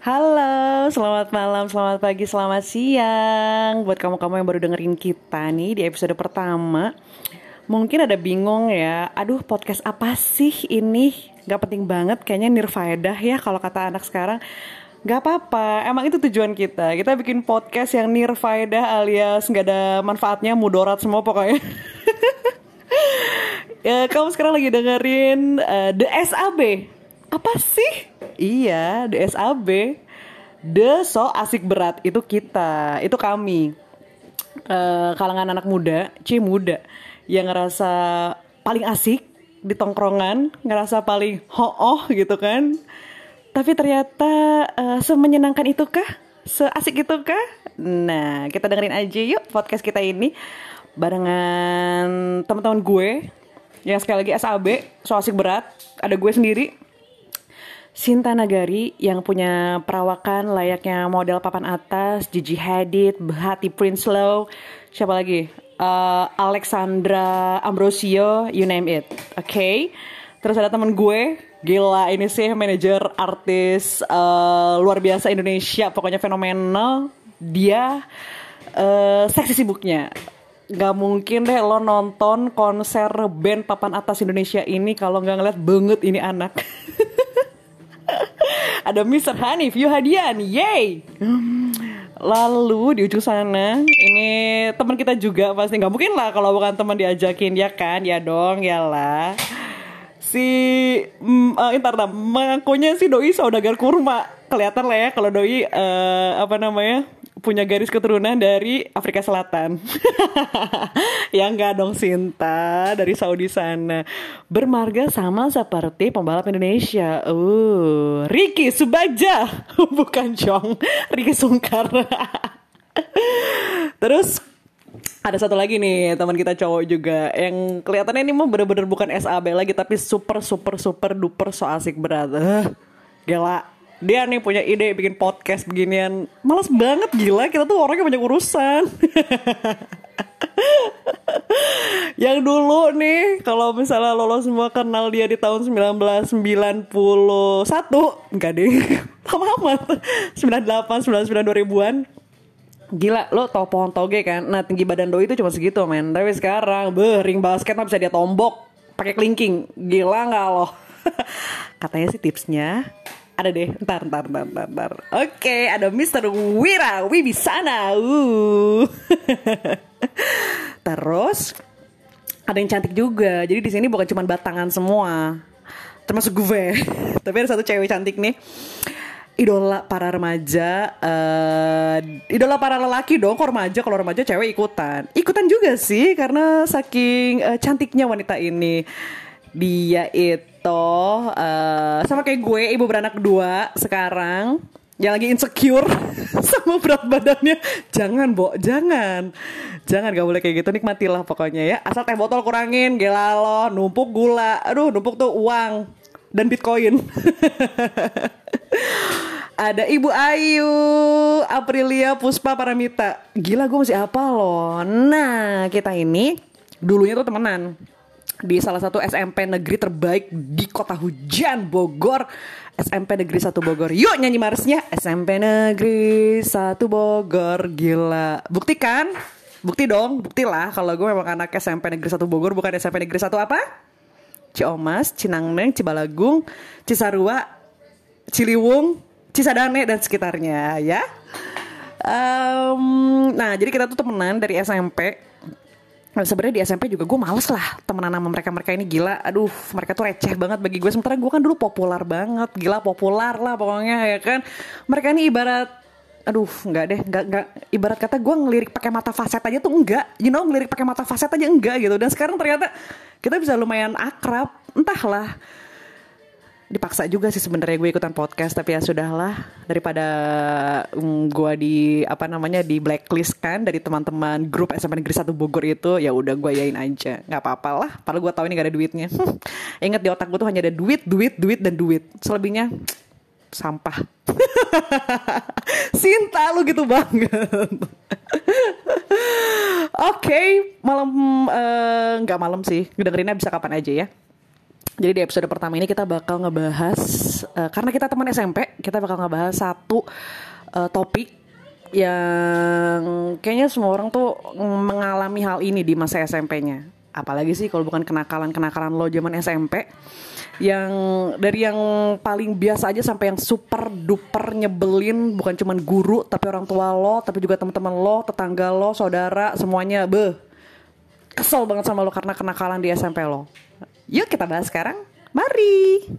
Halo, selamat malam, selamat pagi, selamat siang. Buat kamu-kamu yang baru dengerin kita nih di episode pertama Mungkin ada bingung ya Aduh podcast apa sih ini? Gak penting banget kayaknya nirfaedah ya kalau kata anak sekarang. Gak apa-apa, emang itu tujuan kita. Kita bikin podcast yang nirfaedah alias gak ada manfaatnya mudorat semua pokoknya. Ya, Kamu sekarang lagi dengerin uh, The SAB Apa sih? Iya, The SAB. The So Asik Berat itu kita, itu kami. Uh, kalangan anak muda, c muda yang ngerasa paling asik di tongkrongan, ngerasa paling ho-oh gitu kan. Tapi ternyata uh, semenyenangkan itukah? Seasik itukah? Nah, kita dengerin aja yuk podcast kita ini barengan teman-teman gue yang sekali lagi SAB, so asik berat. Ada gue sendiri, Sinta Nagari yang punya perawakan layaknya model papan atas, Gigi Hadid, Bahati Prinsloo, siapa lagi? Uh, Alexandra Ambrosio, you name it. Oke. Okay? Terus ada temen gue, gila ini sih manajer artis uh, luar biasa Indonesia, pokoknya fenomenal. Dia uh, seksi sibuknya. Gak mungkin deh lo nonton konser band papan atas Indonesia ini kalau nggak ngeliat banget ini anak. ada Mr. Hanif Yuhadian, yay! Lalu di ujung sana ini teman kita juga pasti nggak mungkin lah kalau bukan teman diajakin ya kan ya dong ya lah si mm, uh, entar mengakunya si doi saudagar kurma kelihatan lah ya kalau doi uh, apa namanya punya garis keturunan dari Afrika Selatan. ya enggak dong Sinta dari Saudi sana. Bermarga sama seperti pembalap Indonesia. Uh, Ricky Subaja. Bukan Jong, Ricky Sungkar. Terus ada satu lagi nih teman kita cowok juga yang kelihatannya ini mah bener-bener bukan SAB lagi tapi super super super duper so asik berat. Uh, dia nih punya ide bikin podcast beginian males banget gila kita tuh orangnya banyak urusan yang dulu nih kalau misalnya lo semua kenal dia di tahun 1991 enggak deh lama amat 98 99 2000-an Gila, lo tau pohon toge kan? Nah, tinggi badan doi itu cuma segitu, men. Tapi sekarang, beh, ring basket mah bisa dia tombok pakai kelingking. Gila nggak lo? Katanya sih tipsnya ada deh ntar ntar ntar ntar, ntar. oke okay, ada Mr. Wira Wibisana. Uh. terus ada yang cantik juga. Jadi di sini bukan cuma batangan semua. Termasuk gue. Tapi ada satu cewek cantik nih. Idola para remaja uh, idola para lelaki dong. Kok remaja kalau remaja cewek ikutan. Ikutan juga sih karena saking uh, cantiknya wanita ini dia itu uh, sama kayak gue ibu beranak kedua sekarang. Yang lagi insecure sama berat badannya. Jangan bo jangan. Jangan gak boleh kayak gitu. Nikmatilah pokoknya ya. Asal teh botol kurangin gila lo numpuk gula. Aduh numpuk tuh uang dan bitcoin. Ada Ibu Ayu, Aprilia, Puspa, Paramita. Gila gue masih apa loh. Nah kita ini dulunya tuh temenan di salah satu SMP negeri terbaik di kota hujan Bogor. SMP Negeri 1 Bogor. Yuk nyanyi marsnya. SMP Negeri 1 Bogor Gila. Buktikan? Bukti dong Buktilah Kalau gue memang anak SMP Negeri 1 Bogor Bukan SMP Negeri 1 apa? Ciomas, Cinangneng, Cibalagung, Cisarua, Ciliwung, Cisadane dan sekitarnya ya. Um, nah jadi kita tuh temenan dari SMP Nah, sebenarnya di SMP juga gue males lah temenan sama mereka mereka ini gila. Aduh mereka tuh receh banget bagi gue sementara gue kan dulu populer banget gila populer lah pokoknya ya kan. Mereka ini ibarat aduh nggak deh nggak nggak. Ibarat kata gue ngelirik pakai mata faset aja tuh enggak you know ngelirik pakai mata faset aja enggak gitu. Dan sekarang ternyata kita bisa lumayan akrab entahlah dipaksa juga sih sebenarnya gue ikutan podcast tapi ya sudahlah. Daripada um, gue di apa namanya di blacklist kan dari teman-teman grup SMP Negeri 1 Bogor itu ya udah gue yain aja. Nggak apa-apa lah padahal gue tahu ini gak ada duitnya. Inget di otak gue tuh hanya ada duit duit duit dan duit. Selebihnya sampah. Sinta lu gitu banget. Oke, okay, malam eh, nggak uh, malam sih, dengerinnya bisa kapan aja ya Jadi di episode pertama ini kita bakal ngebahas uh, karena kita teman SMP, kita bakal ngebahas satu uh, topik yang kayaknya semua orang tuh mengalami hal ini di masa SMP-nya. Apalagi sih kalau bukan kenakalan-kenakalan lo zaman SMP yang dari yang paling biasa aja sampai yang super duper nyebelin bukan cuman guru tapi orang tua lo tapi juga teman-teman lo tetangga lo saudara semuanya be kesel banget sama lo karena kenakalan di SMP lo yuk kita bahas sekarang. Mari